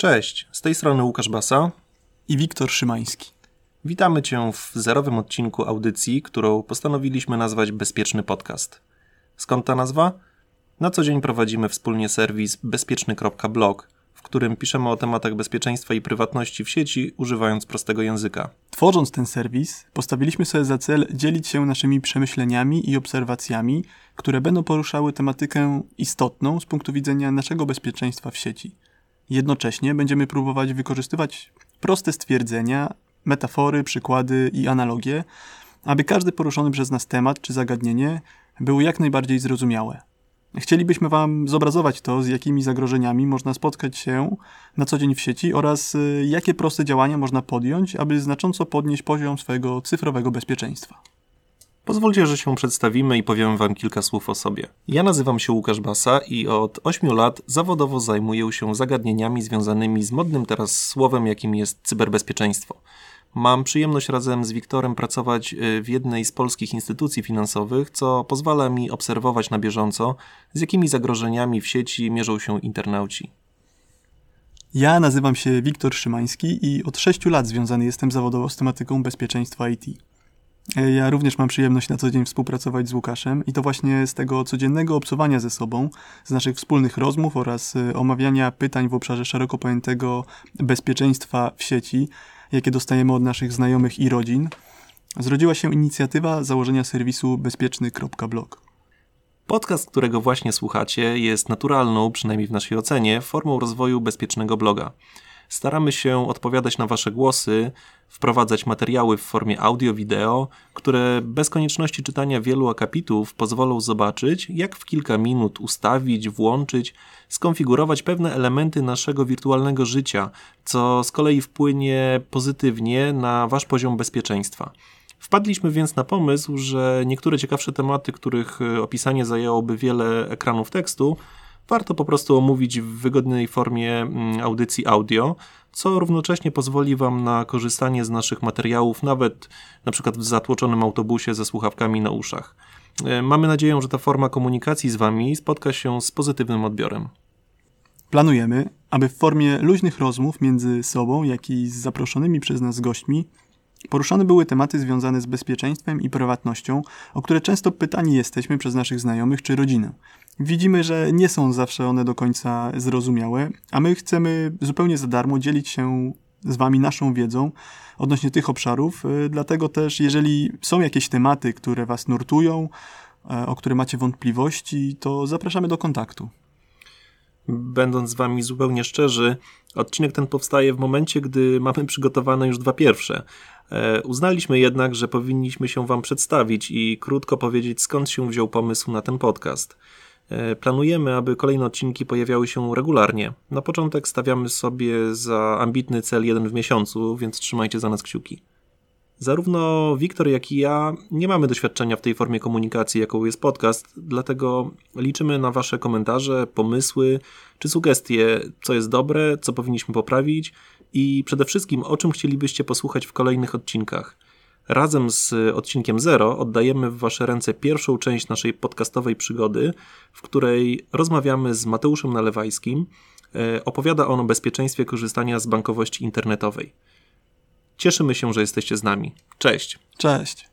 Cześć, z tej strony Łukasz Basa i Wiktor Szymański. Witamy Cię w zerowym odcinku audycji, którą postanowiliśmy nazwać Bezpieczny Podcast. Skąd ta nazwa? Na co dzień prowadzimy wspólnie serwis bezpieczny.blog, w którym piszemy o tematach bezpieczeństwa i prywatności w sieci, używając prostego języka. Tworząc ten serwis, postawiliśmy sobie za cel dzielić się naszymi przemyśleniami i obserwacjami, które będą poruszały tematykę istotną z punktu widzenia naszego bezpieczeństwa w sieci. Jednocześnie będziemy próbować wykorzystywać proste stwierdzenia, metafory, przykłady i analogie, aby każdy poruszony przez nas temat czy zagadnienie był jak najbardziej zrozumiałe. Chcielibyśmy Wam zobrazować to, z jakimi zagrożeniami można spotkać się na co dzień w sieci oraz y, jakie proste działania można podjąć, aby znacząco podnieść poziom swojego cyfrowego bezpieczeństwa. Pozwólcie, że się przedstawimy i powiemy Wam kilka słów o sobie. Ja nazywam się Łukasz Basa i od 8 lat zawodowo zajmuję się zagadnieniami związanymi z modnym teraz słowem, jakim jest cyberbezpieczeństwo. Mam przyjemność razem z Wiktorem pracować y, w jednej z polskich instytucji finansowych, co pozwala mi obserwować na bieżąco, z jakimi zagrożeniami w sieci mierzą się internauci. Ja nazywam się Wiktor Szymański i od 6 lat związany jestem zawodowo z tematyką bezpieczeństwa IT. E, ja również mam przyjemność na co dzień współpracować z Łukaszem i to właśnie z tego codziennego obcowania ze sobą, z naszych wspólnych rozmów oraz e, omawiania pytań w obszarze szeroko pojętego bezpieczeństwa w sieci, jakie dostajemy od naszych znajomych i rodzin, zrodziła się inicjatywa założenia serwisu bezpieczny.blog. Podcast, którego właśnie słuchacie, jest naturalną, przynajmniej w naszej ocenie, formą rozwoju bezpiecznego bloga. Staramy się odpowiadać na Wasze głosy, wprowadzać materiały w formie audio-wideo, które bez konieczności czytania wielu akapitów pozwolą zobaczyć, jak w kilka minut ustawić, włączyć, skonfigurować pewne elementy naszego wirtualnego życia, co z kolei wpłynie pozytywnie na Wasz poziom bezpieczeństwa. Wpadliśmy więc na pomysł, że niektóre ciekawsze tematy, których e, opisanie zajęłoby wiele ekranów tekstu, warto po prostu omówić w wygodnej formie mm, audycji audio, co równocześnie pozwoli Wam na korzystanie z naszych materiałów, nawet na przykład w zatłoczonym autobusie ze słuchawkami na uszach. E, mamy nadzieję, że ta forma komunikacji z Wami spotka się z pozytywnym odbiorem. Planujemy, aby w formie luźnych rozmów między sobą, jak i z zaproszonymi przez nas gośćmi Poruszane były tematy związane z bezpieczeństwem i prywatnością, o które często pytani jesteśmy przez naszych znajomych czy rodzinę. Widzimy, że nie są zawsze one do końca zrozumiałe, a my chcemy zupełnie za darmo dzielić się z Wami naszą wiedzą odnośnie tych obszarów. Y, dlatego też, jeżeli są jakieś tematy, które Was nurtują, e, o które macie wątpliwości, to zapraszamy do kontaktu. Będąc z Wami zupełnie szczerzy, odcinek ten powstaje w momencie, gdy mamy przygotowane już dwa pierwsze. E, uznaliśmy jednak, że powinniśmy się Wam przedstawić i krótko powiedzieć, skąd się wziął pomysł na ten podcast. E, planujemy, aby kolejne odcinki pojawiały się regularnie. Na początek stawiamy sobie za ambitny cel jeden w miesiącu, więc trzymajcie za nas kciuki. Zarówno Wiktor, jak i ja nie mamy doświadczenia w tej formie komunikacji, jaką jest podcast, dlatego liczymy na Wasze komentarze, pomysły czy sugestie, co jest dobre, co powinniśmy poprawić i przede wszystkim o czym chcielibyście posłuchać w kolejnych odcinkach. Razem z odcinkiem 0 oddajemy w Wasze ręce pierwszą część naszej podcastowej przygody, w której rozmawiamy z Mateuszem Nalewajskim. E, opowiada on o bezpieczeństwie korzystania z bankowości internetowej. Cieszymy się, że jesteście z nami. Cześć. Cześć.